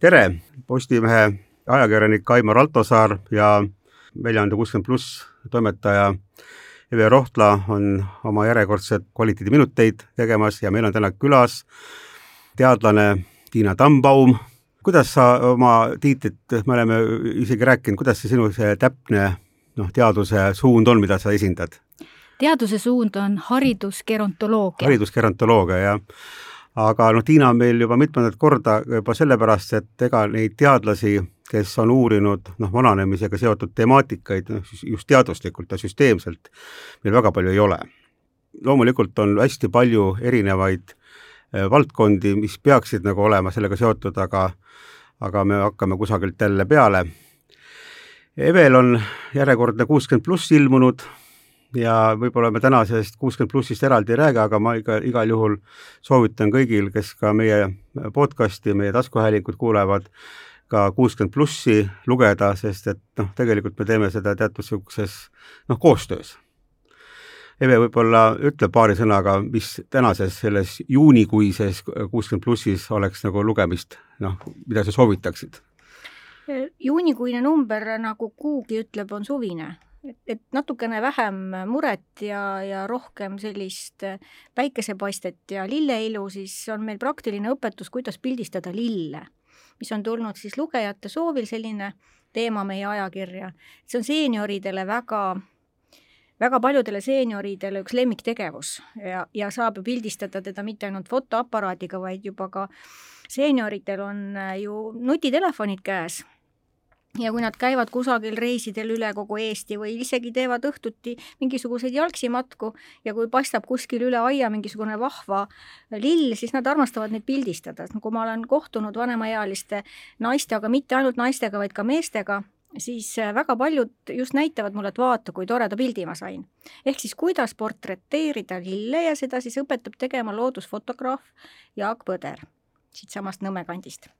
tere, Postimehe ajakirjanik Aimar Altosaar ja väljaande kuuskümmend pluss toimetaja Eve Rohtla on oma järjekordset kvaliteediminuteid tegemas ja meil on täna külas teadlane Tiina Tambaum. kuidas sa oma tiitlit, me oleme isegi rääkinud, kuidas see sinu see täpne noh, teaduse suund on, mida sa esindad? teaduse suund on haridusgerontoloogia. haridusgerontoloogia, jah aga noh, Tiina on meil juba mitmendat korda juba sellepärast, et ega neid teadlasi, kes on uurinud noh, vananemisega seotud temaatikaid noh, just teaduslikult ja süsteemselt, meil väga palju ei ole. loomulikult on hästi palju erinevaid eh, valdkondi, mis peaksid nagu olema sellega seotud, aga aga me hakkame kusagilt jälle peale. Evel on järjekordne kuuskümmend pluss ilmunud ja võib-olla me täna sellest kuuskümmend plussist eraldi ei räägi, aga ma iga, igal juhul soovitan kõigil, kes ka meie podcast'i, meie taskuhäälingut kuulevad, ka kuuskümmend plussi lugeda, sest et noh, tegelikult me teeme seda teatud niisuguses noh, koostöös. Eve võib-olla ütle paari sõnaga, mis tänases selles juunikuises kuuskümmend plussis oleks nagu lugemist, noh, mida sa soovitaksid? juunikuine number, nagu kuugi ütleb, on suvine et, et natukene vähem muret ja, ja rohkem sellist päikesepaistet ja lilleilu, siis on meil praktiline õpetus, kuidas pildistada lille, mis on tulnud siis lugejate soovil selline teema meie ajakirja. see on seenioridele väga väga paljudele seenioridele üks lemmiktegevus ja, ja saab ju pildistada teda mitte ainult fotoaparaadiga, vaid juba ka seenioritel on ju nutitelefonid käes ja kui nad käivad kusagil reisidel üle kogu Eesti või isegi teevad õhtuti mingisuguseid jalgsimatku ja kui paistab kuskil üle aia mingisugune vahva lill, siis nad armastavad neid pildistada. no kui ma olen kohtunud vanemaealiste naiste, aga mitte ainult naistega, vaid ka meestega, siis äh, väga paljud just näitavad mulle, et vaata, kui toreda pildi ma sain. ehk siis kuidas portreteerida lille ja seda siis õpetab tegema loodusfotograaf Jaak Põder siitsamast Nõmme kandist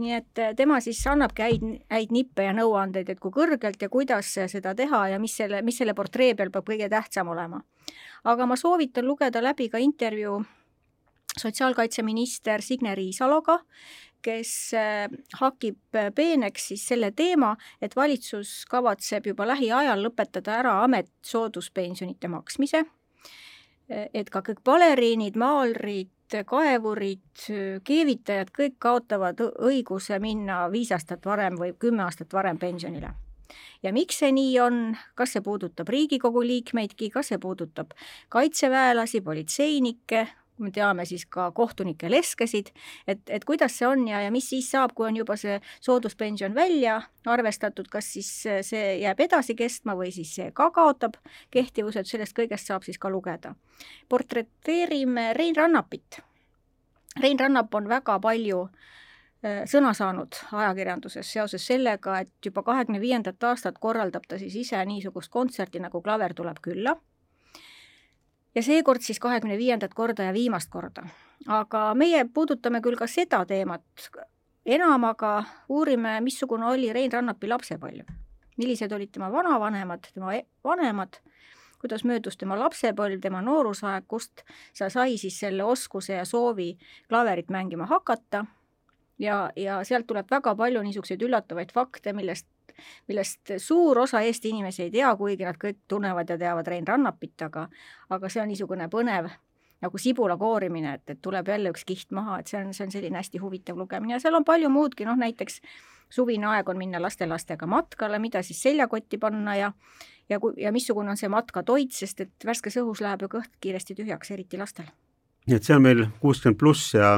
nii et äh, tema siis annabki häid, häid nippe ja nõuandeid, et kui kõrgelt ja kuidas seda teha ja mis selle, mis selle portree peal peab kõige tähtsam olema. aga ma soovitan lugeda läbi ka intervjuu sotsiaalkaitseminister Signe Riisaloga, kes äh, hakib peeneks siis selle teema, et valitsus kavatseb juba lähiajal lõpetada ära ametsooduspensionite maksmise, et ka kõik baleriinid, maalrid, kaevurid, keevitajad, kõik kaotavad õiguse minna viis aastat varem või kümme aastat varem pensionile. ja miks see nii on, kas see puudutab Riigikogu liikmeidki, kas see puudutab kaitseväelasi, politseinikke, me teame siis ka kohtunike leskesid, et, et kuidas see on ja, ja mis siis saab, kui on juba see sooduspension välja arvestatud, kas siis see jääb edasi kestma või siis see ka kaotab kehtivuse, et sellest kõigest saab siis ka lugeda. portreteerime Rein Rannapit. Rein Rannap on väga palju äh, sõna saanud ajakirjanduses seoses sellega, et juba kahekümne viiendat aastat korraldab ta siis ise niisugust kontserti nagu Klaver tuleb külla ja seekord siis kahekümne viiendat korda ja viimast korda. aga meie puudutame küll ka seda teemat, enam aga uurime, missugune oli Rein Rannapi lapsepõlv. millised olid tema vanavanemad, tema e-, vanemad, kuidas möödus tema lapsepõlv, tema noorusaeg, kust sa sai siis selle oskuse ja soovi klaverit mängima hakata ja, ja sealt tuleb väga palju niisuguseid üllatavaid fakte, millest millest suur osa Eesti inimesi ei tea, kuigi nad kõik tunnevad ja teavad Rein Rannapit, aga aga see on niisugune põnev nagu sibula koorimine, et, et tuleb jälle üks kiht maha, et see on, see on selline hästi huvitav lugemine ja seal on palju muudki, noh näiteks suvine aeg on minna lastelastega matkale, mida siis seljakotti panna ja ja kui, ja missugune on see matkatoit, sest et värskes õhus läheb ju kõht kiiresti tühjaks, eriti lastel. nii et see on meil kuuskümmend pluss ja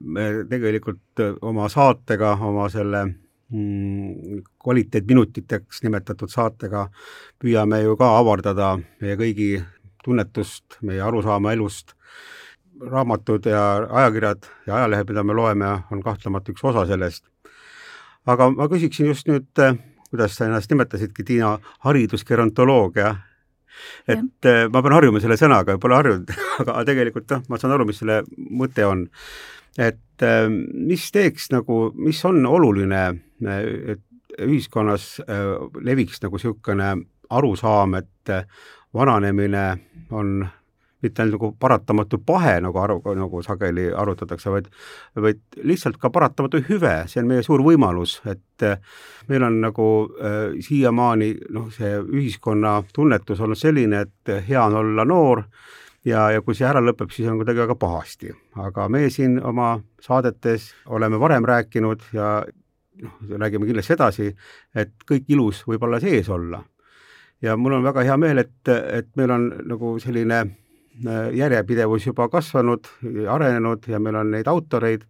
me tegelikult oma saatega, oma selle kvaliteetminutiteks nimetatud saatega püüame ju ka avardada meie kõigi tunnetust, meie arusaama elust. raamatud ja ajakirjad ja ajalehed, mida me loeme, on kahtlemata üks osa sellest. aga ma küsiksin just nüüd, kuidas sa ennast nimetasidki, Tiina, haridusgerontoloogia et ja. Eh, ma pean harjuma selle sõnaga, pole harjunud aga tegelikult noh, ma saan aru, mis selle mõte on et ähm, mis teeks nagu, mis on oluline, et ühiskonnas äh, leviks nagu niisugune arusaam, et äh, vananemine on mitte ainult nagu paratamatu pahe, nagu aru, nagu sageli arutatakse, vaid vaid lihtsalt ka paratamatu hüve, see on meie suur võimalus, et äh, meil on nagu äh, siiamaani noh, see ühiskonna tunnetus olnud selline, et hea on olla noor ja, ja kui see ära lõpeb, siis on kuidagi väga pahasti. aga me siin oma saadetes oleme varem rääkinud ja noh, räägime kindlasti edasi, et kõik ilus võib olla sees olla. ja mul on väga hea meel, et, et meil on nagu selline äh, järjepidevus juba kasvanud, arenenud ja meil on neid autoreid,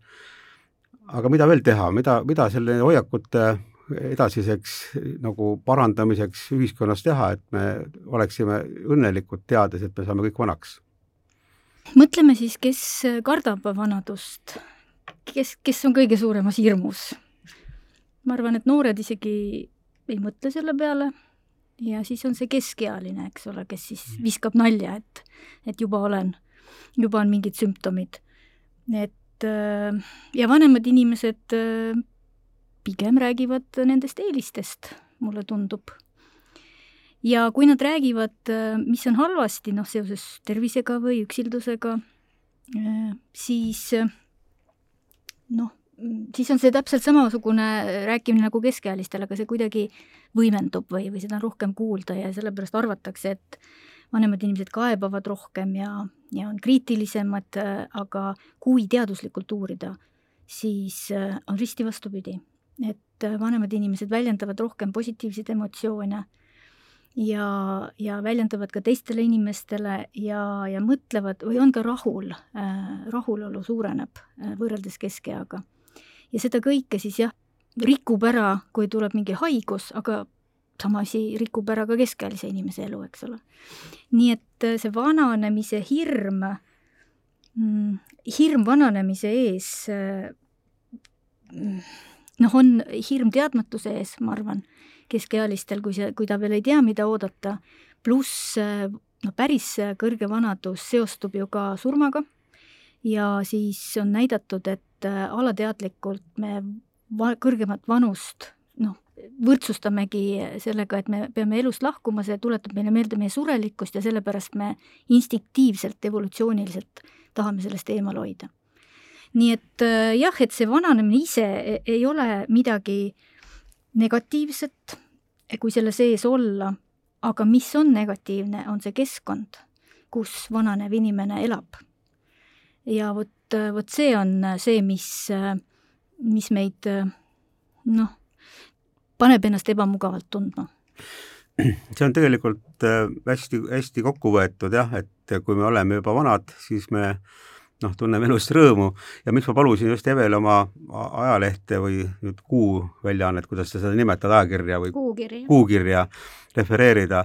aga mida veel teha, mida, mida selle hoiakute edasiseks nagu parandamiseks ühiskonnas teha, et me oleksime õnnelikud, teades, et me saame kõik vanaks? mõtleme siis, kes kardab vanadust, kes, kes on kõige suuremas hirmus ma arvan, et noored isegi ei mõtle selle peale ja siis on see keskealine, eks ole, kes siis mm. viskab nalja, et, et juba olen, juba on mingid sümptomid. et äh, ja vanemad inimesed äh, pigem räägivad nendest eelistest, mulle tundub. ja kui nad räägivad, äh, mis on halvasti, noh, seoses tervisega või üksildusega, siis noh, siis on see täpselt samasugune rääkimine nagu keskealistel, aga see kuidagi võimendub või, või seda on rohkem kuulda ja sellepärast arvatakse, et vanemad inimesed kaebavad rohkem ja, ja on kriitilisemad, aga kui teaduslikult uurida, siis äh, on risti vastupidi. et äh, vanemad inimesed väljendavad rohkem positiivseid emotsioone ja, ja väljendavad ka teistele inimestele ja, ja mõtlevad või on ka rahul äh,, rahulolu suureneb äh, võrreldes keskeaga ja seda kõike siis jah, rikub ära, kui tuleb mingi haigus, aga sama asi rikub ära ka keskealise inimese elu, eks ole. nii et äh, see vananemise hirm, mm, hirm vananemise ees, äh, noh, on hirm teadmatuse ees, ma arvan, keskealistel, kui see, kui ta veel ei tea, mida oodata, pluss äh, no päris kõrge vanadus seostub ju ka surmaga ja siis on näidatud, et äh, alateadlikult me va-, kõrgemat vanust noh, võrdsustamegi sellega, et me peame elust lahkuma, see tuletab meile meelde meie surelikkust ja sellepärast me instinktiivselt, evolutsiooniliselt tahame sellest eemal hoida. nii et äh, jah, et see vananemine ise e-, ei ole midagi negatiivset, kui selle sees olla, aga mis on negatiivne, on see keskkond, kus vananev inimene elab ja vot, vot see on see, mis, mis meid noh, paneb ennast ebamugavalt tundma. see on tegelikult hästi-hästi äh, kokku võetud jah, et kui me oleme juba vanad, siis me noh, tunneme elust rõõmu. Ja miks ma palusin just Evel oma ajalehte või nüüd Kuu väljaannet, kuidas sa seda nimetad, ajakirja või kuukirja, kuukirja refereerida,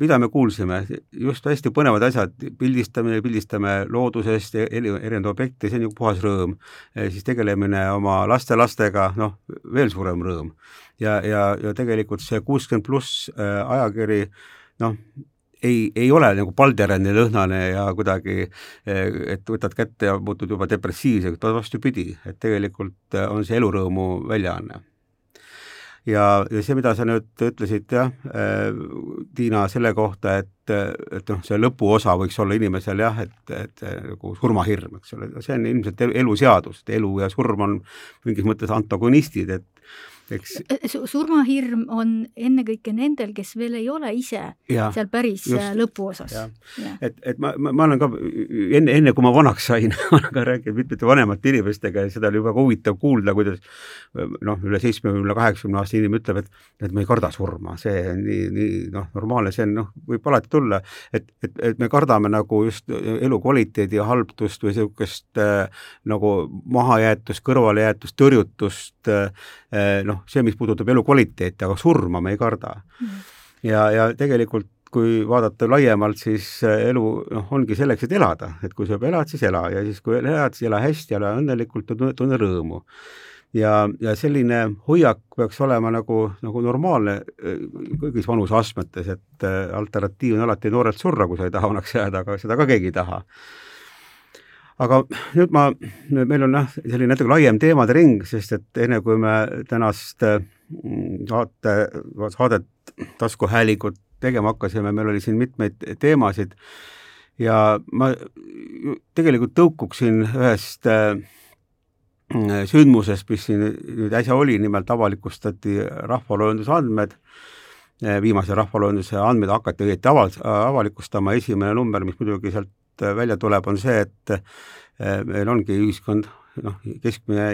mida me kuulsime, just hästi põnevad asjad, pildistamine, pildistame loodusest, erinevaid objekte, see on ju puhas rõõm. siis tegelemine oma laste-lastega, noh, veel suurem rõõm. ja, ja, ja tegelikult see kuuskümmend pluss äh, ajakiri, noh, ei, ei ole nagu palderänni lõhnane ja kuidagi, et võtad kätte ja muutud juba depressiivseks, vastupidi, et tegelikult on see elurõõmu väljaanne. ja, ja see, mida sa nüüd ütlesid jah, Tiina, selle kohta, et, et noh, see lõpuosa võiks olla inimesel jah, et, et nagu surmahirm, eks ole, see on ilmselt elu seadus, et elu ja surm on mingis mõttes antagonistid, et eks äh, surmahirm on ennekõike nendel, kes veel ei ole ise ja, seal päris just, äh, lõpuosas. et, et ma, ma, ma olen ka enne, enne kui ma vanaks sain olen ka rääkinud mitmete vanemate inimestega ja seda oli väga huvitav kuulda, kuidas noh, üle seitsmekümne, kaheksakümne aasta inimene ütleb, et et ma ei karda surma, see on nii, nii noh, normaalne, see on noh, võib alati tulla, et, et, et me kardame nagu just elukvaliteedi halbtust või niisugust äh, nagu mahajäetust, kõrvalejäetust, tõrjutust äh,, noh, see, mis puudutab elukvaliteeti, aga surma me ei karda. Mm.. ja, ja tegelikult kui vaadata laiemalt, siis elu noh, ongi selleks, et elada, et kui sa juba elad, siis ela. Ja siis kui elad, siis ela hästi, ela õnnelikult, tunne rõõmu. ja, ja selline hoiak peaks olema nagu, nagu normaalne äh, kõigis vanuseastmetes, et äh, alternatiiv on alati noorelt surra, kui sa ei taha vanaks jääda, aga seda ka keegi ei taha aga nüüd ma, meil on jah, selline natuke laiem teemade ring, sest et enne kui me tänast mm, saate, saadet taskuhäälingut tegema hakkasime, meil oli siin mitmeid teemasid. Ja ma tegelikult tõukuksin ühest äh, sündmusest, mis siin nüüd äsja oli, nimelt avalikustati rahvaloenduse andmed, äh, viimase rahvaloenduse andmed hakati õieti aval-, avalikustama, esimene number, mis muidugi sealt välja tuleb, on see, et äh, meil ongi ühiskond noh, keskmine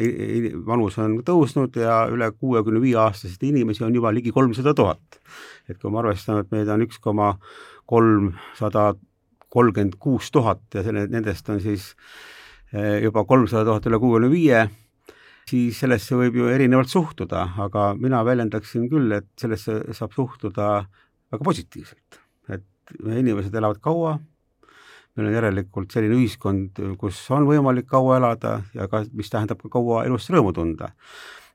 vanus on tõusnud ja üle kuuekümne viie aastaseid inimesi on juba ligi kolmsada tuhat. et kui me arvestame, et meid on üks koma kolmsada kolmkümmend kuus tuhat ja selle, nendest on siis eh, juba kolmsada tuhat üle kuuekümne viie, siis sellesse võib ju erinevalt suhtuda, aga mina väljendaksin küll, et sellesse saab suhtuda väga positiivselt. et meie inimesed elavad kaua, meil on järelikult selline ühiskond, kus on võimalik kaua elada ja ka, mis tähendab ka kaua elust rõõmu tunda.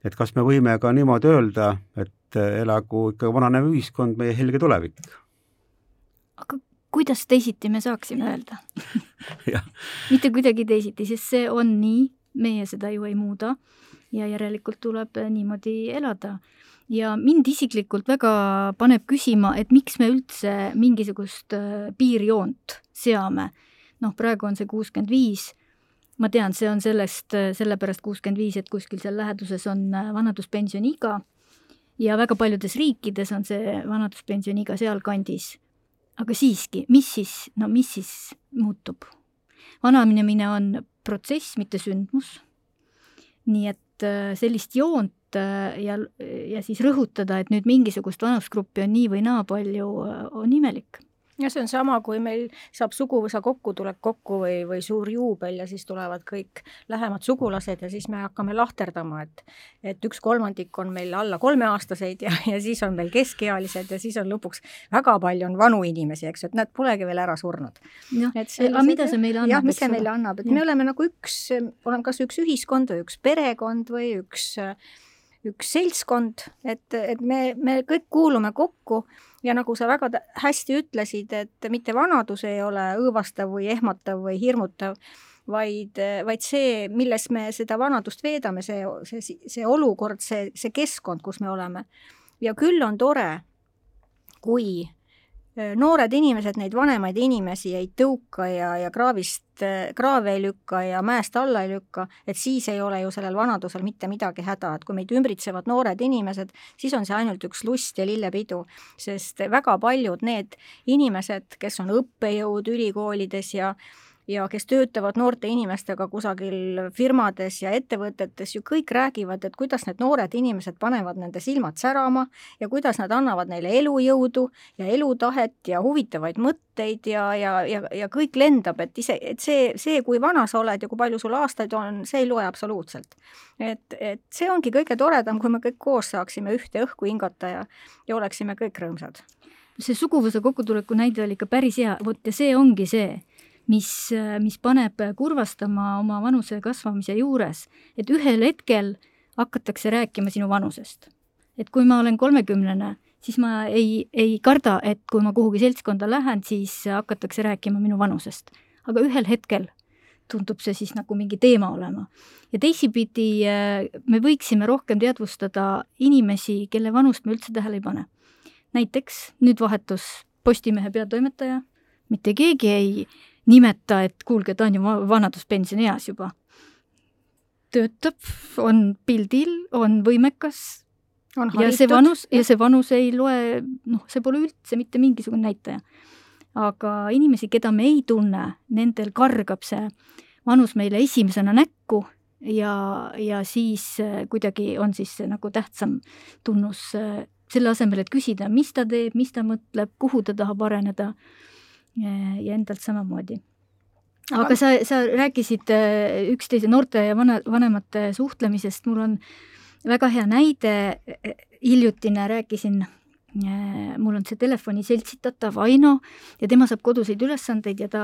et kas me võime ka niimoodi öelda, et elagu ikka vananev ühiskond, meie helge tulevik? aga kuidas teisiti me saaksime öelda mitte kuidagi teisiti, sest see on nii, meie seda ju ei muuda ja järelikult tuleb niimoodi elada. Ja mind isiklikult väga paneb küsima, et miks me üldse mingisugust äh, piirjoont seame. noh, praegu on see kuuskümmend viis, ma tean, see on sellest, äh, sellepärast kuuskümmend viis, et kuskil seal läheduses on äh, vanaduspensioni iga ja väga paljudes riikides on see vanaduspensioni iga sealkandis aga siiski, mis siis, no mis siis muutub? vananemine on protsess, mitte sündmus. nii et sellist joont äh, ja, ja siis rõhutada, et nüüd mingisugust vanusgruppi on nii või naa palju, äh, on imelik ja see on sama, kui meil saab suguvõsa kokkutulek kokku või, või suur juubel ja siis tulevad kõik lähemad sugulased ja siis me hakkame lahterdama, et et üks kolmandik on meil alla kolmeaastaseid ja, ja siis on meil keskealised ja siis on lõpuks väga palju on vanu inimesi, eks ju, et nad polegi veel ära surnud. aga mida see meile annab? jah, mis see meile annab, et ja. me oleme nagu üks, oleme kas üks ühiskond või üks perekond või üks üks seltskond, et, et me, me kõik kuulume kokku ja nagu sa väga hästi ütlesid, et mitte vanadus ei ole õõvastav või ehmatav või hirmutav, vaid, vaid see, milles me seda vanadust veedame, see, see, see olukord, see, see keskkond, kus me oleme. ja küll on tore, kui noored inimesed neid vanemaid inimesi ei tõuka ja, ja kraavist, kraave ei lükka ja mäest alla ei lükka, et siis ei ole ju sellel vanadusel mitte midagi häda, et kui meid ümbritsevad noored inimesed, siis on see ainult üks lust ja lillepidu, sest väga paljud need inimesed, kes on õppejõud ülikoolides ja ja kes töötavad noorte inimestega kusagil firmades ja ettevõtetes, ju kõik räägivad, et kuidas need noored inimesed panevad nende silmad särama ja kuidas nad annavad neile elujõudu ja elutahet ja huvitavaid mõtteid ja, ja, ja, ja kõik lendab, et ise, et see, see, kui vana sa oled ja kui palju sul aastaid on, see ei loe absoluutselt. et, et see ongi kõige toredam, kui me kõik koos saaksime ühte õhku hingata ja, ja oleksime kõik rõõmsad see suguvõsa kokkutuleku näide oli ikka päris hea, vot ja see ongi see mis, mis paneb kurvastama oma vanuse kasvamise juures, et ühel hetkel hakatakse rääkima sinu vanusest. et kui ma olen kolmekümnene, siis ma ei, ei karda, et kui ma kuhugi seltskonda lähen, siis hakatakse rääkima minu vanusest. aga ühel hetkel tundub see siis nagu mingi teema olema. ja teisipidi me võiksime rohkem teadvustada inimesi, kelle vanust me üldse tähele ei pane. näiteks nüüd vahetus Postimehe peatoimetaja, mitte keegi ei nimeta, et kuulge, ta on ju vanaduspensionieas juba. töötab, on pildil, on võimekas on ja see vanus, ja see vanus ei loe, noh, see pole üldse mitte mingisugune näitaja. aga inimesi, keda me ei tunne, nendel kargab see vanus meile esimesena näkku ja, ja siis äh, kuidagi on siis nagu tähtsam tunnus äh, selle asemel, et küsida, mis ta teeb, mis ta mõtleb, kuhu ta tahab areneda ja endalt samamoodi. aga, sa, sa rääkisid äh, üksteise noorte ja vana, vanemate suhtlemisest, mul on väga hea näide, hiljutine rääkisin äh, mul on see telefoni seltsitatav Aino ja tema saab koduseid ülesandeid ja ta,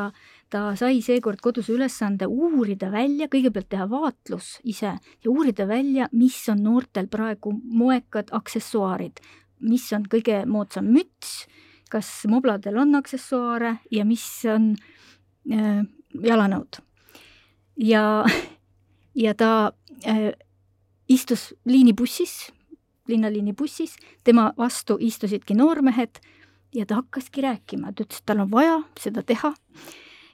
ta sai seekord koduse ülesande uurida välja, kõigepealt teha vaatlus ise ja uurida välja, mis on noortel praegu moekad aksessuaarid, mis on kõige moodsam müts kas mobladel on aksessuaare ja mis on äh, jalanõud. ja, ja ta äh, istus liinibussis, linnaliini bussis, tema vastu istusidki noormehed ja ta hakkaski rääkima, ta ütles, et tal on vaja seda teha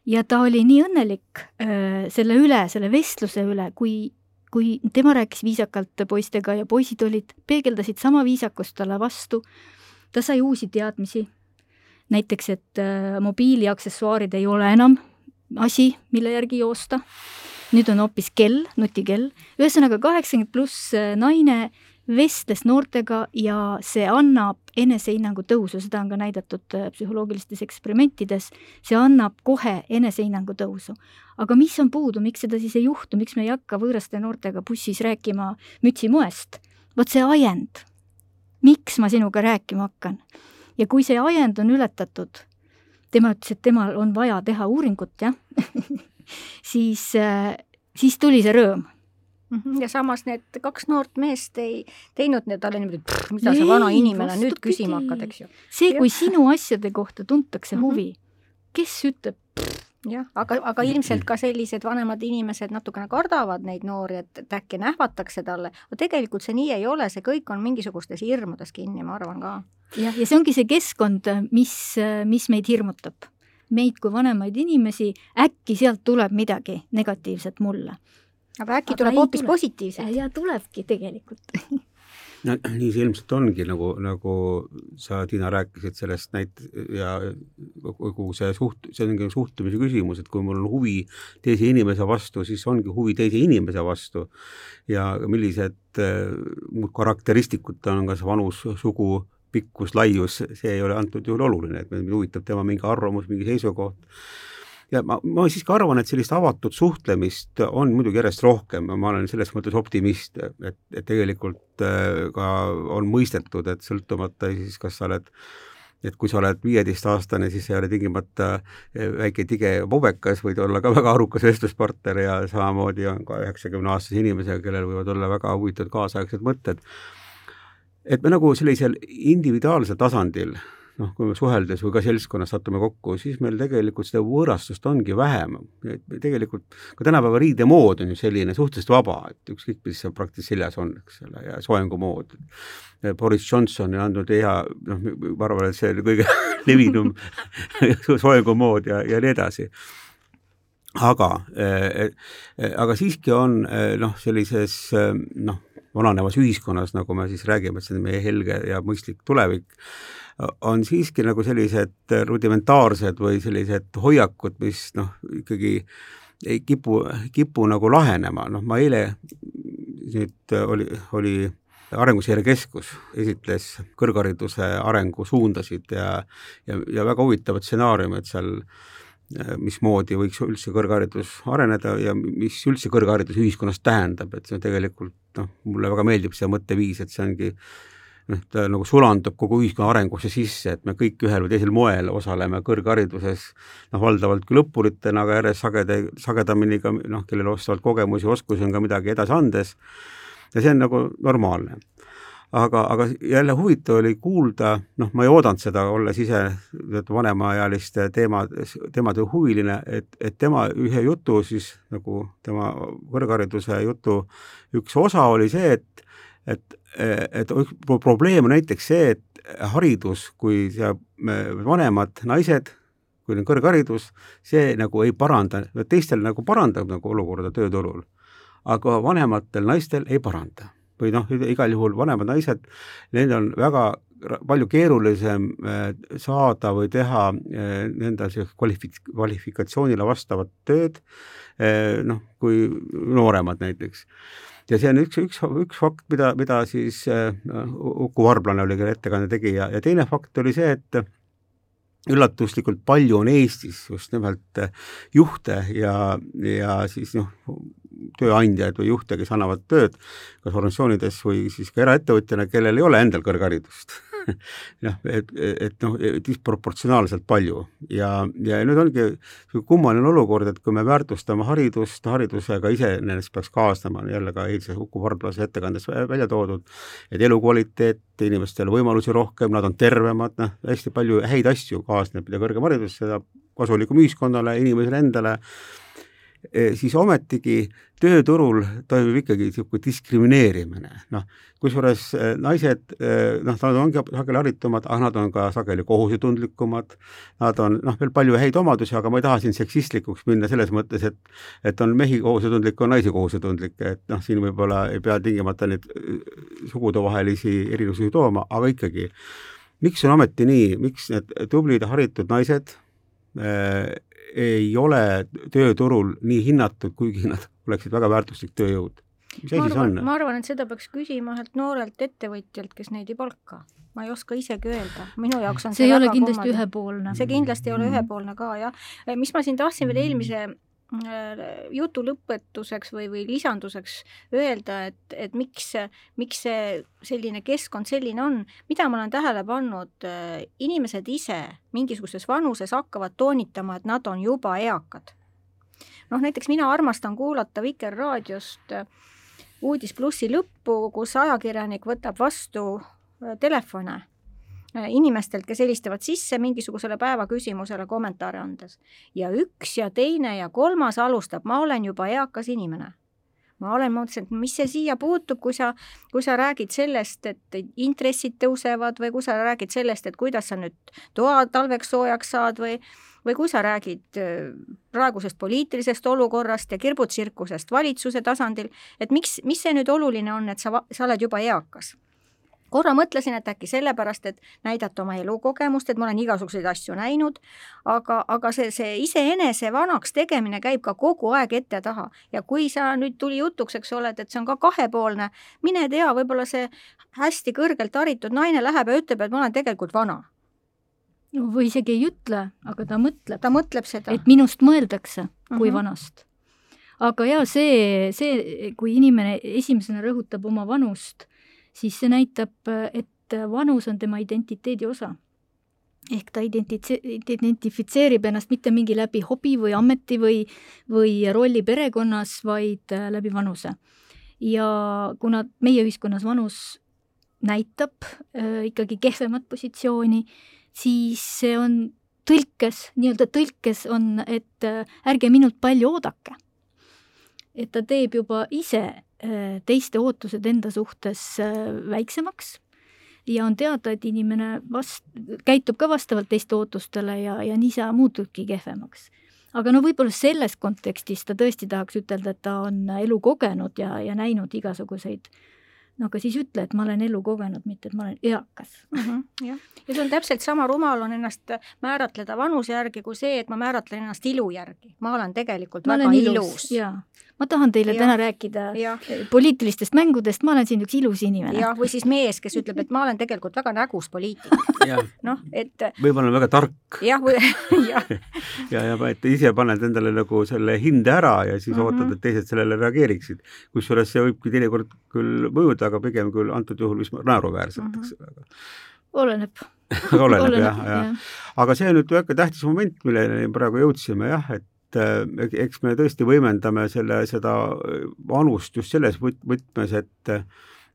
ja ta oli nii õnnelik äh, selle üle, selle vestluse üle, kui, kui tema rääkis viisakalt poistega ja poisid olid, peegeldasid sama viisakust talle vastu. ta sai uusi teadmisi. Näiteks, et äh, mobiiliaksessuaarid ei ole enam asi, mille järgi joosta. nüüd on hoopis kell, nutikell. ühesõnaga kaheksakümmend pluss äh, naine vestles noortega ja see annab enesehinnangu tõusu, seda on ka näidatud äh, psühholoogilistes eksperimentides, see annab kohe enesehinnangu tõusu. aga mis on puudu, miks seda siis ei juhtu, miks me ei hakka võõraste noortega bussis rääkima mütsimoest? vot see ajend. miks ma sinuga rääkima hakkan? Ja kui see ajend on ületatud, tema ütles, et temal on vaja teha uuringut, jah siis, äh, siis tuli see rõõm Mhm. ja samas need kaks noort meest ei teinud talle niimoodi, et mida sa vana inimene nüüd küsima hakkad, eks ju. see, kui sinu asjade kohta tuntakse mhm. huvi, kes ütleb jah, aga, aga ilmselt ka sellised vanemad inimesed natukene kardavad neid noori, et, et äkki nähvatakse talle, aga tegelikult see nii ei ole, see kõik on mingisugustes hirmudes kinni, ma arvan ka. Jah, ja see ongi see keskkond, mis, mis meid hirmutab. meid kui vanemaid inimesi, äkki sealt tuleb midagi negatiivset mulle aga äkki aga tuleb hoopis tule. positiivselt? ja tulebki tegelikult no nii see ilmselt ongi, nagu, nagu sa, Tiina, rääkisid sellest näit- ja kogu see suht-, see ongi suhtumise küsimus, et kui mul on huvi teise inimese vastu, siis ongi huvi teise inimese vastu ja millised äh, muud karakteristikud tal on, kas vanus, sugu, pikkus, laius, see ei ole antud juhul oluline, et mind huvitab tema mingi arvamus, mingi seisukoht ja ma, ma siiski arvan, et sellist avatud suhtlemist on muidugi järjest rohkem ma olen selles mõttes optimist, et, et tegelikult äh, ka on mõistetud, et sõltumata siis, kas sa oled et kui sa oled viieteistaastane, siis ei ole tingimata äh, väike tige pobekas, võid olla ka väga arukas vestluspartner ja samamoodi on ka üheksakümneaastase inimesega, kellel võivad olla väga huvitavad kaasaegsed mõtted. Et me nagu sellisel individuaalsel tasandil noh, kui me suheldes või ka seltskonnas satume kokku, siis meil tegelikult seda võõrastust ongi vähem. tegelikult ka tänapäeva riidemood on ju selline suhteliselt vaba, et ükskõik, mis seal praktiliselt seljas on, eks ole, ja soengumood. Boris Johnson on andnud hea, noh, ma arvan, et see on kõige levinum soengumood ja, ja nii edasi aga äh,, aga siiski on äh, noh, sellises äh, noh, vananevas ühiskonnas, nagu me siis räägime, et see on meie helge ja mõistlik tulevik, on siiski nagu sellised rudimentaarsed või sellised hoiakud, mis noh, ikkagi ei kipu, kipu nagu lahenema, noh ma eile nüüd oli, oli Arenguseire Keskus esitles kõrghariduse arengusuundasid ja, ja, ja väga huvitavad stsenaariumid seal, mismoodi võiks üldse kõrgharidus areneda ja mis üldse kõrgharidus ühiskonnas tähendab, et see on tegelikult noh, mulle väga meeldib see mõtteviis, et see ongi noh, ta nagu sulandub kogu ühiskonna arengusse sisse, et me kõik ühel või teisel moel osaleme kõrghariduses, noh, valdavalt küll õppuritena, aga järjest sageda, sagedamini ka noh, kellel vastavalt kogemusi, oskusi on ka midagi edasi andes, ja see on nagu normaalne aga, aga jälle huvitav oli kuulda, noh, ma ei oodanud seda, olles ise vanemaealiste teema, teemade huviline, et, et tema ühe jutu siis nagu tema kõrghariduse jutu üks osa oli see, et et, et probleem on näiteks see, et haridus, kui see vanemad naised, kui on kõrgharidus, see nagu ei paranda, teistel nagu parandab nagu olukorda tööturul, aga vanematel naistel ei paranda. Või noh, igal juhul vanemad naised, neil on väga palju keerulisem äh, saada või teha äh, nende kvalifik-, kvalifikatsioonile vastavat tööd, äh, noh, kui nooremad näiteks. Ja see on üks, üks, üks fakt, mida, mida siis Uku Varblane oli, kelle ettekande tegi ja, ja teine fakt oli see, et üllatuslikult palju on Eestis just nimelt juhte ja, ja siis noh, tööandjaid või juhte, kes annavad tööd kas organisatsioonides või siis ka eraettevõtjana, kellel ei ole endal kõrgharidust. Noh, et, et noh, disproportsionaalselt palju. Ja, ja nüüd ongi kummaline olukord, et kui me väärtustame haridust, haridusega iseenesest peaks kaasnema, jälle ka eilse Uku Varblase ettekandes välja toodud, et elukvaliteet, inimestel võimalusi rohkem, nad on tervemad, noh, hästi palju häid asju kaasneb, mida kõrgem haridus, seda kasulikum ühiskonnale, inimesele endale siis ometigi tööturul toimub ikkagi niisugune diskrimineerimine, noh, kusjuures eh, naised, eh, noh, nad ongi sageli haritumad, aga nad on ka sageli kohusetundlikumad, nad on noh, veel palju häid omadusi, aga ma ei taha siin seksistlikuks minna selles mõttes, et et on mehi kohusetundlikke, on naisi kohusetundlikke, et noh, siin võib-olla ei pea tingimata neid sugudevahelisi erinevusi tooma, aga ikkagi, miks on ometi nii, miks need tublid haritud naised äh, ei ole tööturul nii hinnatud, kuigi nad oleksid väga väärtuslik tööjõud. mis asi see on? ma arvan, et seda peaks küsima ühelt noorelt ettevõtjalt, kes neid ei palka. ma ei oska isegi öelda, minu jaoks on see, see ei ole kindlasti kummaline. ühepoolne. see kindlasti ei ole mm. ühepoolne ka, jah. mis ma siin tahtsin veel eelmise Äh, jutu lõpetuseks või, või lisanduseks öelda, et, et miks, miks see selline keskkond selline on, mida ma olen tähele pannud, äh, inimesed ise mingisuguses vanuses hakkavad toonitama, et nad on juba eakad. noh, näiteks mina armastan kuulata Vikerraadiost äh, Uudis plussi lõppu, kus ajakirjanik võtab vastu telefone Äh, inimestelt, kes helistavad sisse mingisugusele päevaküsimusele kommentaare andes. ja üks ja teine ja kolmas alustab, ma olen juba eakas inimene. ma olen, mõtlesin, et mis see siia puutub, kui sa, kui sa räägid sellest, et intressid tõusevad või kui sa räägid sellest, et kuidas sa nüüd toa talveks soojaks saad või või kui sa räägid äh, praegusest poliitilisest olukorrast ja kirbutsirkusest valitsuse tasandil, et miks, mis see nüüd oluline on, et sa, sa oled juba eakas korra mõtlesin, et äkki sellepärast, et näidata oma elukogemust, et ma olen igasuguseid asju näinud, aga, aga see, see iseenese vanaks tegemine käib ka kogu aeg ette ja taha ja kui sa nüüd tuli jutuks, eks ole, et, et see on ka kahepoolne, mine tea, võib-olla see hästi kõrgelt haritud naine läheb ja ütleb, et ma olen tegelikult vana no või isegi ei ütle, aga ta mõtleb. ta mõtleb seda. et minust mõeldakse kui mm -hmm. vanast. aga jaa, see, see, kui inimene esimesena rõhutab oma vanust, siis see näitab, et vanus on tema identiteedi osa. ehk ta identitse-, identifitseerib ennast mitte mingi läbi hobi või ameti või, või rolli perekonnas, vaid äh, läbi vanuse. ja kuna meie ühiskonnas vanus näitab äh, ikkagi kehvemat positsiooni, siis see on tõlkes, nii-öelda tõlkes on, et äh, ärge minult palju oodake. et ta teeb juba ise teiste ootused enda suhtes äh, väiksemaks ja on teada, et inimene vast-, käitub ka vastavalt teiste ootustele ja, ja nii sa muutudki kehvemaks. aga no võib-olla selles kontekstis ta tõesti tahaks ütelda, et ta on elu kogenud ja, ja näinud igasuguseid no aga siis ütle, et ma olen elu kogenud, mitte et ma olen eakas mm. -hmm, jah, ja see on täpselt sama rumal on ennast määratleda vanuse järgi kui see, et ma määratlen ennast ilu järgi. ma olen tegelikult ma väga olen ilus, ilus.. Ma tahan teile ja. täna rääkida ja. poliitilistest mängudest, ma olen siin üks ilus inimene. jah, või siis mees, kes ütleb, et ma olen tegelikult väga nägus poliitik. noh, et võib-olla väga tark. jah, või jah. ja, ja, ja et ise paned endale nagu selle hinde ära ja siis mm -hmm. ootad, et teised sellele reageeriksid. kusjuures see võibki teinekord küll mõjuda, aga pigem küll antud juhul vist naeruväärselt, eks ole mm -hmm.. oleneb oleneb, oleneb jah, jah ja.. aga see on nüüd väga tähtis moment, milleni praegu jõudsime jah, et et eh, eks me tõesti võimendame selle, seda vanust just selles võtmes, et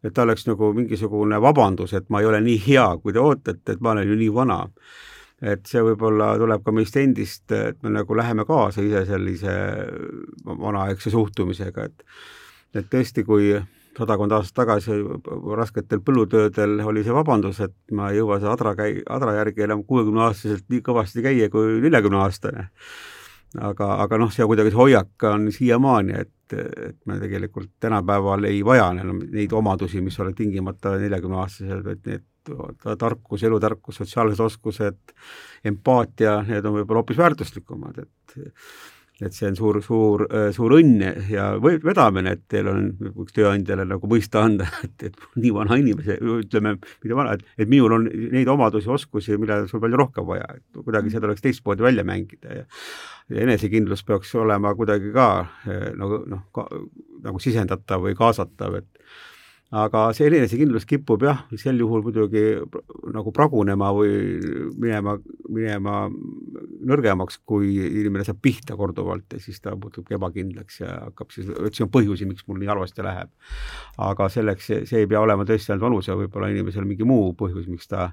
et ta oleks nagu mingisugune vabandus, et ma ei ole nii hea, kui te ootate, et ma olen ju nii vana. et see võib-olla tuleb ka meist endist, et me nagu läheme kaasa ise sellise vanaaegse suhtumisega, et et tõesti, kui sadakond aastat tagasi rasketel põllutöödel oli see vabandus, et ma ei jõua seda adra käi-, adra järgi enam kuuekümne aastaselt nii kõvasti käia kui neljakümne aastane aga, aga noh, see kuidagi see hoiak on siiamaani, et, et me tegelikult tänapäeval ei vaja enam neid omadusi, mis olid tingimata neljakümneaastased, vaid need tarkus, elutarkus, sotsiaalsed oskused, empaatia, need on võib-olla hoopis väärtuslikumad, et et see on suur, suur, suur õnn ja vedamine, et teil on üks tööandjale nagu mõista anda, et, et nii vana inimese, ütleme, mitte vana, et, et minul on neid omadusi, oskusi, millel sul palju rohkem vaja, et kuidagi seda tuleks teistmoodi välja mängida ja ja enesekindlus peaks olema kuidagi ka nagu noh, nagu sisendatav või kaasatav, et aga see enesekindlus kipub jah, sel juhul muidugi nagu pragunema või minema, minema nõrgemaks, kui inimene saab pihta korduvalt ja siis ta muutubki ebakindlaks ja hakkab siis otsima põhjusi, miks mul nii halvasti läheb. aga selleks, see ei pea olema tõesti ainult vanus ja võib-olla inimesel mingi muu põhjus, miks ta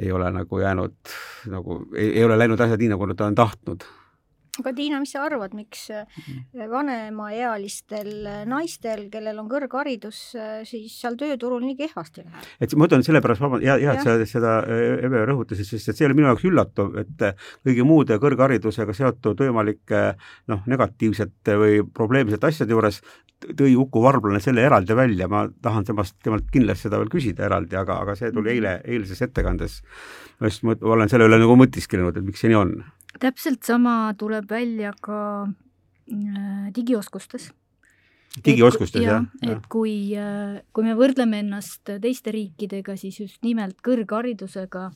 ei ole nagu jäänud nagu, ei ole läinud asjad nii, nagu ta on tahtnud aga Tiina, mis sa arvad, miks Mhm. vanemaealistel naistel, kellel on kõrgharidus, siis seal tööturul nii kehvasti läheb? et ma ütlen sellepärast, hea, hea, et sa seda äh, Eve rõhutasid, sest et see oli minu jaoks üllatav, et äh, kõigi muude kõrgharidusega seotud võimalike noh, negatiivsete või probleemsete asjade juures tõi Uku Varblane selle eraldi välja, ma tahan temast, temalt kindlasti seda veel küsida eraldi, aga, aga see tuli eile, eilses ettekandes. ma just mõt- olen selle üle nagu mõtisklenud, et miks see nii on. Täpselt sama tuleb välja ka äh, digioskustes. digioskustes, jah? et kui, äh, kui me võrdleme ennast teiste riikidega, siis just nimelt kõrgharidusega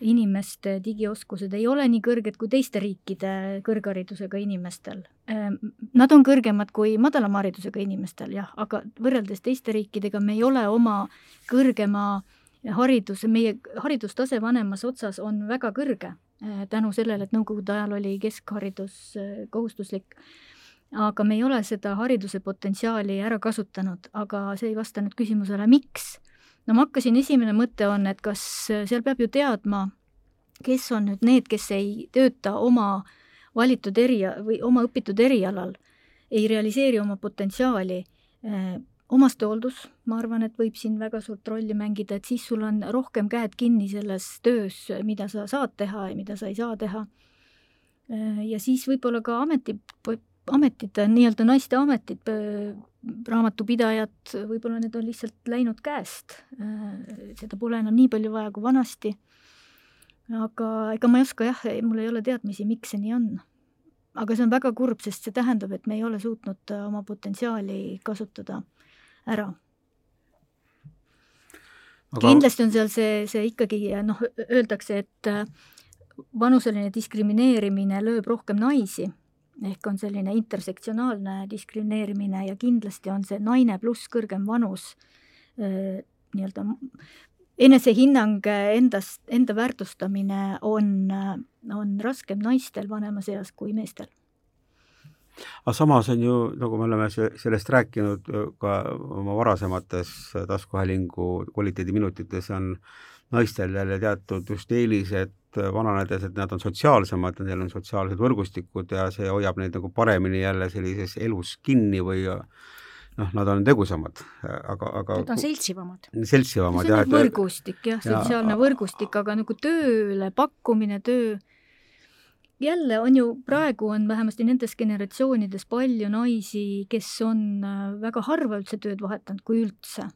inimeste digioskused ei ole nii kõrged kui teiste riikide kõrgharidusega inimestel. Nad on kõrgemad kui madalama haridusega inimestel, jah, aga võrreldes teiste riikidega me ei ole oma kõrgema hariduse, meie haridustase vanemas otsas on väga kõrge tänu sellele, et nõukogude ajal oli keskharidus eh, kohustuslik. aga me ei ole seda hariduse potentsiaali ära kasutanud, aga see ei vasta nüüd küsimusele, miks no ma hakkasin, esimene mõte on, et kas seal peab ju teadma, kes on nüüd need, kes ei tööta oma valitud eria- või oma õpitud erialal, ei realiseeri oma potentsiaali. Omastehooldus, ma arvan, et võib siin väga suurt rolli mängida, et siis sul on rohkem käed kinni selles töös, mida sa saad teha ja mida sa ei saa teha. ja siis võib-olla ka ameti, ametid, nii-öelda naiste ametid, raamatupidajad, võib-olla need on lihtsalt läinud käest. seda pole enam nii palju vaja kui vanasti. aga ega ma ei oska jah, mul ei ole teadmisi, miks see nii on. aga see on väga kurb, sest see tähendab, et me ei ole suutnud oma potentsiaali kasutada ära. Aga... kindlasti on seal see, see ikkagi noh, öeldakse, et vanuseline diskrimineerimine lööb rohkem naisi. Ehk on selline intersektsionaalne diskrimineerimine ja kindlasti on see naine pluss kõrgem vanus nii-öelda enesehinnang endast, enda väärtustamine on, on raskem naistel vanemas eas kui meestel aga samas on ju, nagu me oleme sellest rääkinud ka oma varasemates taskuhäälingu kvaliteediminutites, on naistel jälle teatud just eelised vananedes, et nad on sotsiaalsemad, neil on sotsiaalsed võrgustikud ja see hoiab neid nagu paremini jälle sellises elus kinni või noh, nad on tegusamad, aga, aga Nad on seltsivamad. seltsivamad, jah. see on võrgustik jah, sotsiaalne ja, võrgustik, aga nagu tööle pakkumine, töö jälle on ju, praegu on vähemasti nendes generatsioonides palju naisi, kes on väga harva üldse tööd vahetanud, kui üldse.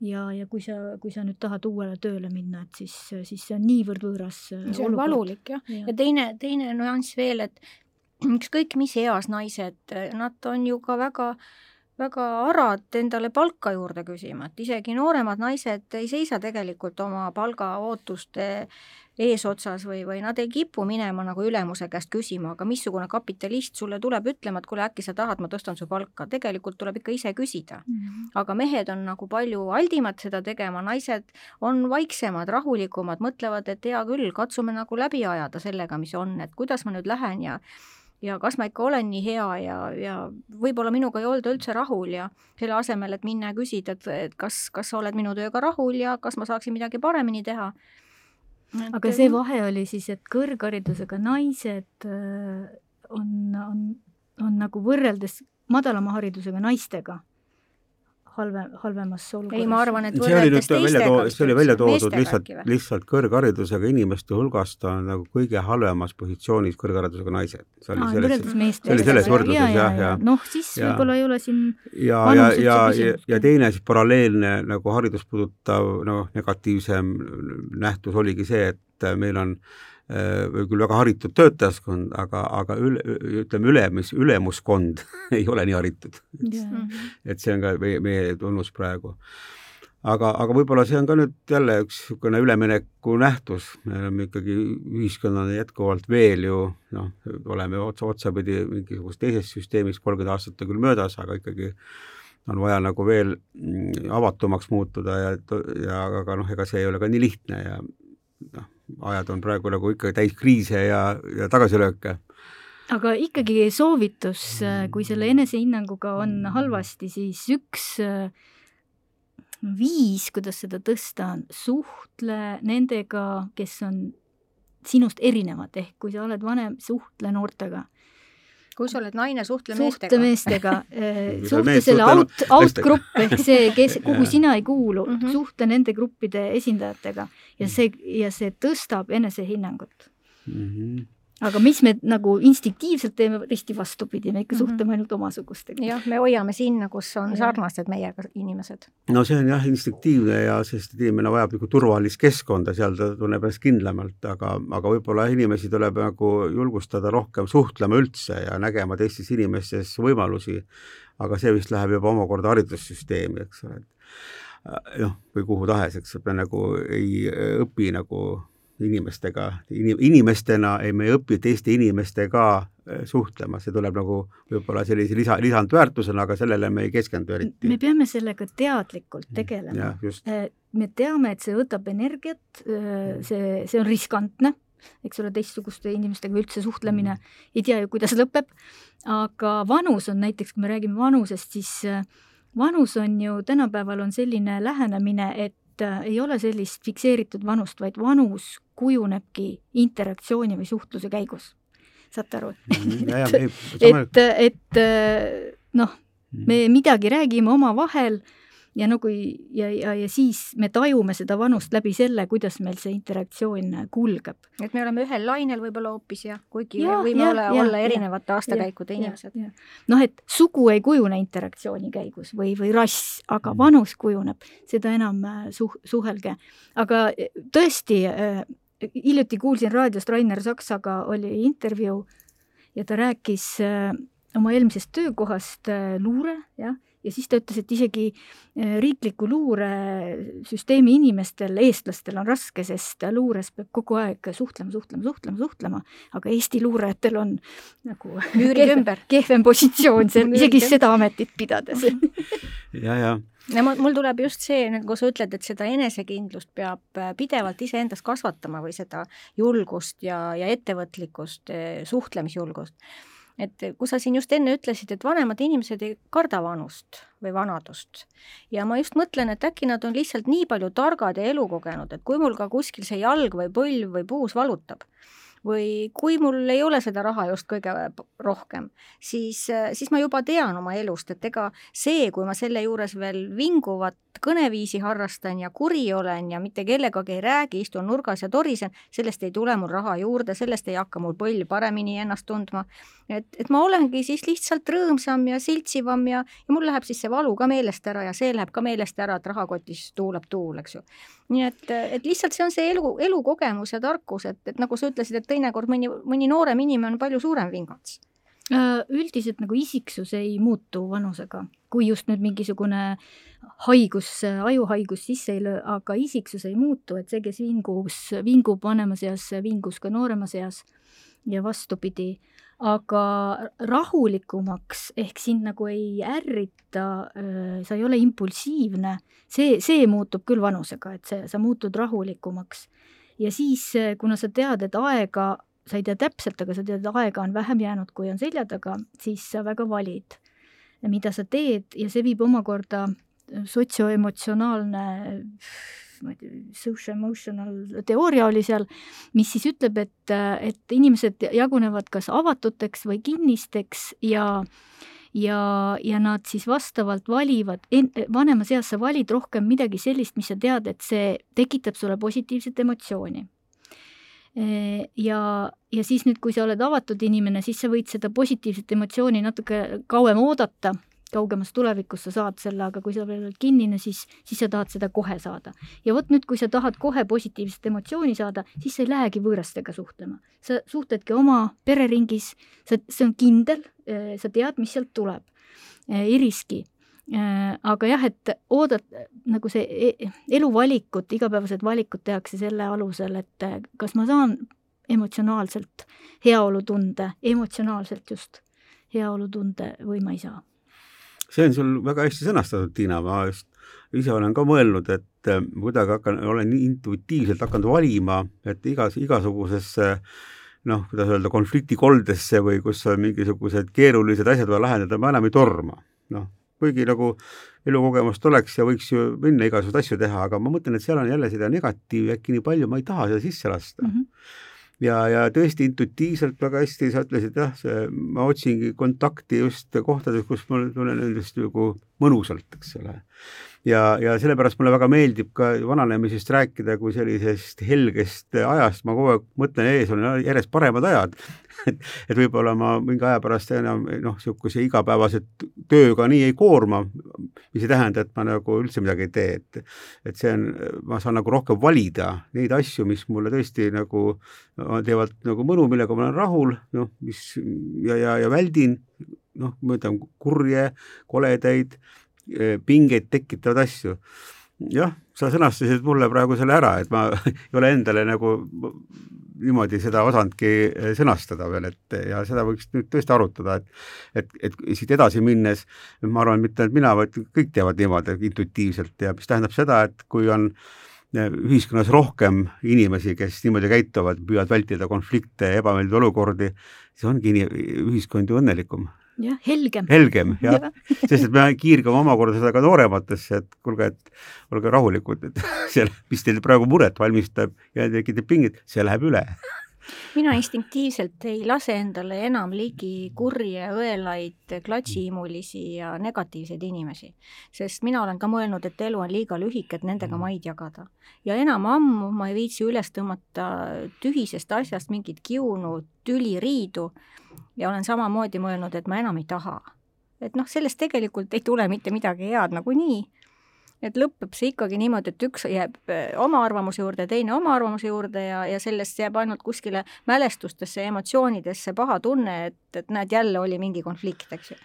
ja, ja kui sa, kui sa nüüd tahad uuele tööle minna, et siis, siis see on niivõrd võõras see on olukord. valulik jah ja., ja teine, teine nüanss veel, et ükskõik mis eas naised, nad on ju ka väga väga arad endale palka juurde küsima, et isegi nooremad naised ei seisa tegelikult oma palgaootuste eesotsas või, või nad ei kipu minema nagu ülemuse käest küsima, aga missugune kapitalist sulle tuleb ütlema, et kuule, äkki sa tahad, ma tõstan su palka, tegelikult tuleb ikka ise küsida mm. -hmm. aga mehed on nagu palju aldimad seda tegema, naised on vaiksemad, rahulikumad, mõtlevad, et hea küll, katsume nagu läbi ajada sellega, mis on, et kuidas ma nüüd lähen ja ja kas ma ikka olen nii hea ja, ja võib-olla minuga ei olda üldse rahul ja selle asemel, et minna ja küsida, et, et kas, kas sa oled minu tööga rahul ja kas ma saaksin midagi paremini teha. Aga see vahe oli siis, et kõrgharidusega naised on, on, on nagu võrreldes madalama haridusega naistega halve, halvemas olukorras. ei, ma arvan, et see oli nüüd välja too-, see oli välja toodud lihtsalt, lihtsalt kõrgharidusega inimeste hulgast on nagu kõige halvemas positsioonis kõrgharidusega naised. see oli selles, võrreldes see oli selles võrdluses jah, ja, ja noh, siis võib-olla ei ole siin ja, ja, ja, ja, ja teine siis paralleelne nagu haridust puudutav noh, negatiivsem nähtus oligi see, et meil on või küll väga haritud töötajaskond, aga, aga üle, ütleme, ülemus, ülemuskond ei ole nii haritud. Yeah.. et see on ka meie, meie tunnus praegu. aga, aga võib-olla see on ka nüüd jälle üks niisugune ülemineku nähtus, me oleme ikkagi ühiskonnana jätkuvalt veel ju noh, oleme otsa, otsapidi mingisuguses teises süsteemis, kolmkümmend aastat on küll möödas, aga ikkagi on vaja nagu veel avatumaks muutuda ja, ja aga noh, ega see ei ole ka nii lihtne ja noh, ajad on praegu nagu ikka täis kriise ja, ja tagasilööke. aga ikkagi soovitus, kui selle enesehinnanguga on halvasti, siis üks viis, kuidas seda tõsta, on suhtle nendega, kes on sinust erinevad, ehk kui sa oled vanem, suhtle noortega. Kui sa oled naine, suhtle meestega. suhtle meestega, suhtle selle out, out-grupp ehk see, kes, kuhu sina ei kuulu. Mm, -hmm. suhtle nende gruppide esindajatega ja see, ja see tõstab enesehinnangut mm. -hmm aga mis me nagu instinktiivselt teeme risti vastupidi, me ikka mm -hmm. suhtleme ainult omasugustega. jah, me hoiame sinna, kus on sarnased meiega inimesed. no see on jah instinktiivne ja sest inimene vajab nagu turvalist keskkonda, seal ta tunneb ennast kindlamalt, aga, aga võib-olla inimesi tuleb nagu julgustada rohkem suhtlema üldse ja nägema teistes inimestes võimalusi. aga see vist läheb juba omakorda haridussüsteemi, eks ole, et noh, või kuhu tahes, eks me nagu ei õpi nagu inimestega, inim-, inimestena ei, me ei õpi teiste inimestega äh, suhtlema, see tuleb nagu võib-olla sellise lisa, lisandväärtusena, aga sellele me ei keskendu eriti. me peame sellega teadlikult mm, tegelema. Äh, me teame, et see võtab energiat, äh, mm. see, see on riskantne, eks ole, teistsuguste inimestega üldse suhtlemine, mm. ei tea ju, kuidas lõpeb, aga vanus on näiteks, kui me räägime vanusest, siis vanus on ju, tänapäeval on selline lähenemine, et ei ole sellist fikseeritud vanust, vaid vanus kujunebki interaktsiooni või suhtluse käigus. saate aru et, et, et noh, me mm. midagi räägime omavahel ja no kui ja, ja, ja siis me tajume seda vanust läbi selle, kuidas meil see interaktsioon kulgeb. et me oleme ühel lainel võib-olla hoopis ja kuigi ja, võime ja, olla, ja, olla erinevate aastakäikude inimesed. noh, et sugu ei kujune interaktsiooni käigus või, või rass, aga mm. vanus kujuneb, seda enam äh, suh-, suhelge. aga äh, tõesti äh, hiljuti kuulsin raadiost Rainer Saksaga oli intervjuu ja ta rääkis oma eelmisest töökohast luure, jah, ja siis ta ütles, et isegi äh, riikliku luuresüsteemi inimestel, eestlastel on raske, sest luures peab kogu aeg suhtlema, suhtlema, suhtlema, suhtlema, aga Eesti luurajatel on nagu kehvem, kehvem positsioon seal, isegi seda ametit pidades. Ja, ja. Ja mul tuleb just see, nagu sa ütled, et seda enesekindlust peab äh, pidevalt iseendas kasvatama või seda julgust ja, ja ettevõtlikkust, äh, suhtlemisjulgust. Et kui sa siin just enne ütlesid, et vanemad inimesed ei karda vanust või vanadust. Ja ma just mõtlen, et äkki nad on lihtsalt nii palju targad ja elukogenud, et kui mul ka kuskil see jalg või põlv või puus valutab, või kui mul ei ole seda raha just kõige rohkem, siis, siis ma juba tean oma elust, et ega see, kui ma selle juures veel vinguvat kõneviisi harrastan ja kuri olen ja mitte kellegagi ei räägi, istun nurgas ja torisen, sellest ei tule mul raha juurde, sellest ei hakka mul põll paremini ennast tundma. et, et ma olengi siis lihtsalt rõõmsam ja siltsivam ja, ja mul läheb siis see valu ka meelest ära ja see läheb ka meelest ära, et rahakotis tuuleb tuul, eks ju. Nii et, et lihtsalt see on see elu, elukogemus ja tarkus, et, et nagu sa ütlesid, et teinekord mõni, mõni noorem inimene on palju suurem vingats. Äh, üldiselt nagu isiksus ei muutu vanusega, kui just nüüd mingisugune haigus, ajuhaigus sisse ei löö, aga isiksus ei muutu, et see, kes vingus, vingub vanemas eas, vingus ka nooremas eas ja vastupidi, aga rahulikumaks ehk sind nagu ei ärrita, äh, sa ei ole impulsiivne, see, see muutub küll vanusega, et see, sa muutud rahulikumaks. ja siis, kuna sa tead, et aega sa ei tea täpselt, aga sa tead, aega on vähem jäänud, kui on selja taga, siis sa väga valid, mida sa teed ja see viib omakorda sotsioemotsionaalne ma ei tea, socio-emotional teooria oli seal, mis siis ütleb, et, et inimesed jagunevad kas avatuteks või kinnisteks ja ja, ja nad siis vastavalt valivad, vanemas eas sa valid rohkem midagi sellist, mis sa tead, et see tekitab sulle positiivset emotsiooni. Ja, ja siis nüüd, kui sa oled avatud inimene, siis sa võid seda positiivset emotsiooni natuke kauem oodata, kaugemas tulevikus sa saad selle, aga kui sa veel oled kinnine, siis, siis sa tahad seda kohe saada. ja vot nüüd, kui sa tahad kohe positiivset emotsiooni saada, siis sa ei lähegi võõrastega suhtlema. sa suhtledki oma pereringis, sa, see on kindel, sa tead, mis sealt tuleb, ei riski Äh, aga jah, et oodata, nagu see e-, eluvalikud, igapäevased valikud tehakse selle alusel, et kas ma saan emotsionaalselt heaolutunde, emotsionaalselt just heaolutunde või ma ei saa. See on sul väga hästi sõnastatud, Tiina, ma just ise olen ka mõelnud, et äh, kuidagi hakkan, olen intuitiivselt hakanud valima, et igas, igasugusesse noh, kuidas öelda, konfliktikoldesse või kus on mingisugused keerulised asjad vaja lahendada, ma enam ei torma. noh, kuigi nagu elukogemust oleks ja võiks ju minna igasuguseid asju teha, aga ma mõtlen, et seal on jälle seda negatiivi äkki nii palju, ma ei taha seda sisse lasta mm. -hmm ja, ja tõesti intuitiivselt väga hästi sa ütlesid jah, see, ma otsingi kontakti just kohtades, kus mul tunnen endast nagu mõnusalt, eks ole. Ja, ja sellepärast mulle väga meeldib ka vananemisest rääkida kui sellisest helgest ajast, ma kogu aeg mõtlen, ees on järjest paremad ajad. Et, et võib-olla ma mingi aja pärast enam noh, niisuguse igapäevase tööga nii ei koorma, mis ei tähenda, et ma nagu üldse midagi ei tee, et et see on, ma saan nagu rohkem valida neid asju, mis mulle tõesti nagu teevad nagu mõnu, millega ma olen rahul, noh, mis ja, ja, ja väldin noh, ma ütlen kurje, koledaid, pingeid tekitavaid asju. jah, sa sõnastasid mulle praegu selle ära, et ma ei ole endale nagu niimoodi seda osanudki eh, sõnastada veel, et ja seda võiks nüüd tõesti arutada, et et, et siit edasi minnes ma arvan, mitte ainult mina, vaid kõik teevad niimoodi intuitiivselt ja mis tähendab seda, et kui on eh, ühiskonnas rohkem inimesi, kes niimoodi käituvad, püüavad vältida konflikte ja ebameeldivaid olukordi, siis ongi ühiskond ju õnnelikum jah, helgem. helgem, jah ja. sest et me kiirgame omakorda seda ka noorematesse, et kuulge, et olge rahulikud, et see, mis teil praegu muret valmistab ja tekitab pinget, see läheb üle mina instinktiivselt ei lase endale enam ligi kurje, õelaid, klatšiimulisi ja negatiivseid inimesi, sest mina olen ka mõelnud, et elu on liiga lühike, et nendega mm. maid jagada. ja enam ammu ma ei viitsi üles tõmmata tühisest asjast mingit kiunu, tüli, riidu ja olen samamoodi mõelnud, et ma enam ei taha. et noh, sellest tegelikult ei tule mitte midagi head nagunii, et lõpeb see ikkagi niimoodi, et üks jääb äh, oma arvamuse juurde, teine oma arvamuse juurde ja, ja sellest jääb ainult kuskile mälestustesse ja emotsioonidesse paha tunne, et, et näed, jälle oli mingi konflikt, eks ju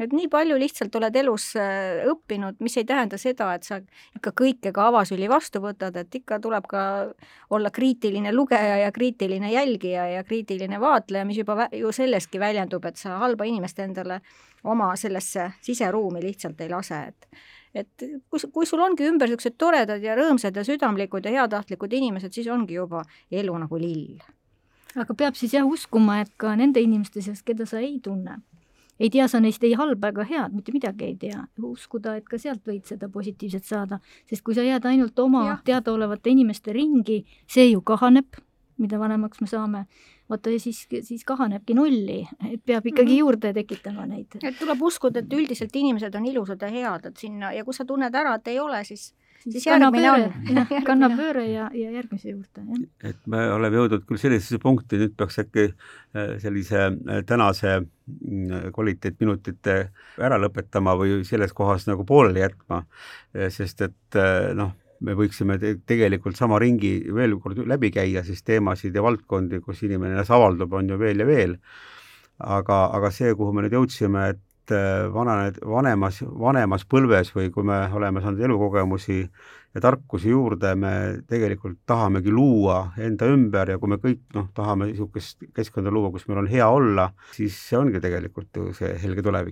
et nii palju lihtsalt oled elus äh, õppinud, mis ei tähenda seda, et sa ikka kõike ka avasüli vastu võtad, et ikka tuleb ka olla kriitiline lugeja ja kriitiline jälgija ja kriitiline vaatleja, mis juba ju selleski väljendub, et sa halba inimest endale oma sellesse siseruumi lihtsalt ei lase, et et kui, kui sul ongi ümber niisugused toredad ja rõõmsad ja südamlikud ja heatahtlikud inimesed, siis ongi juba elu nagu lill. aga peab siis jah uskuma, et ka nende inimeste seas, keda sa ei tunne, ei tea sa neist ei halba ega head, mitte midagi ei tea. uskuda, et ka sealt võid seda positiivset saada, sest kui sa jääd ainult oma teadaolevate inimeste ringi, see ju kahaneb, mida vanemaks me saame, vaata ja siis, siis kahanebki nulli, et peab ikkagi mm -hmm. juurde tekitama neid. et tuleb uskuda, et üldiselt inimesed on ilusad ja head, et sinna ja kui sa tunned ära, et ei ole, siis siis kanna pööre, jah, kanna pööre ja, ja järgmise juurde, jah. et me oleme jõudnud küll sellisesse punkti, nüüd peaks äkki äh, sellise äh, tänase mm, kvaliteetminutite ära lõpetama või selles kohas nagu pooleli jätma, äh, sest et noh, me võiksime te tegelikult sama ringi veel kord läbi käia, siis teemasid ja valdkondi, kus inimene ennast avaldub, on ju veel ja veel. aga, aga see, kuhu me nüüd jõudsime, et et äh, vananed, vanemas, vanemas põlves või kui me oleme saanud elukogemusi ja tarkusi juurde, me tegelikult tahamegi luua enda ümber ja kui me kõik noh, tahame niisugust keskkonda luua, kus meil on hea olla, siis see ongi tegelikult ju see helge tulevik.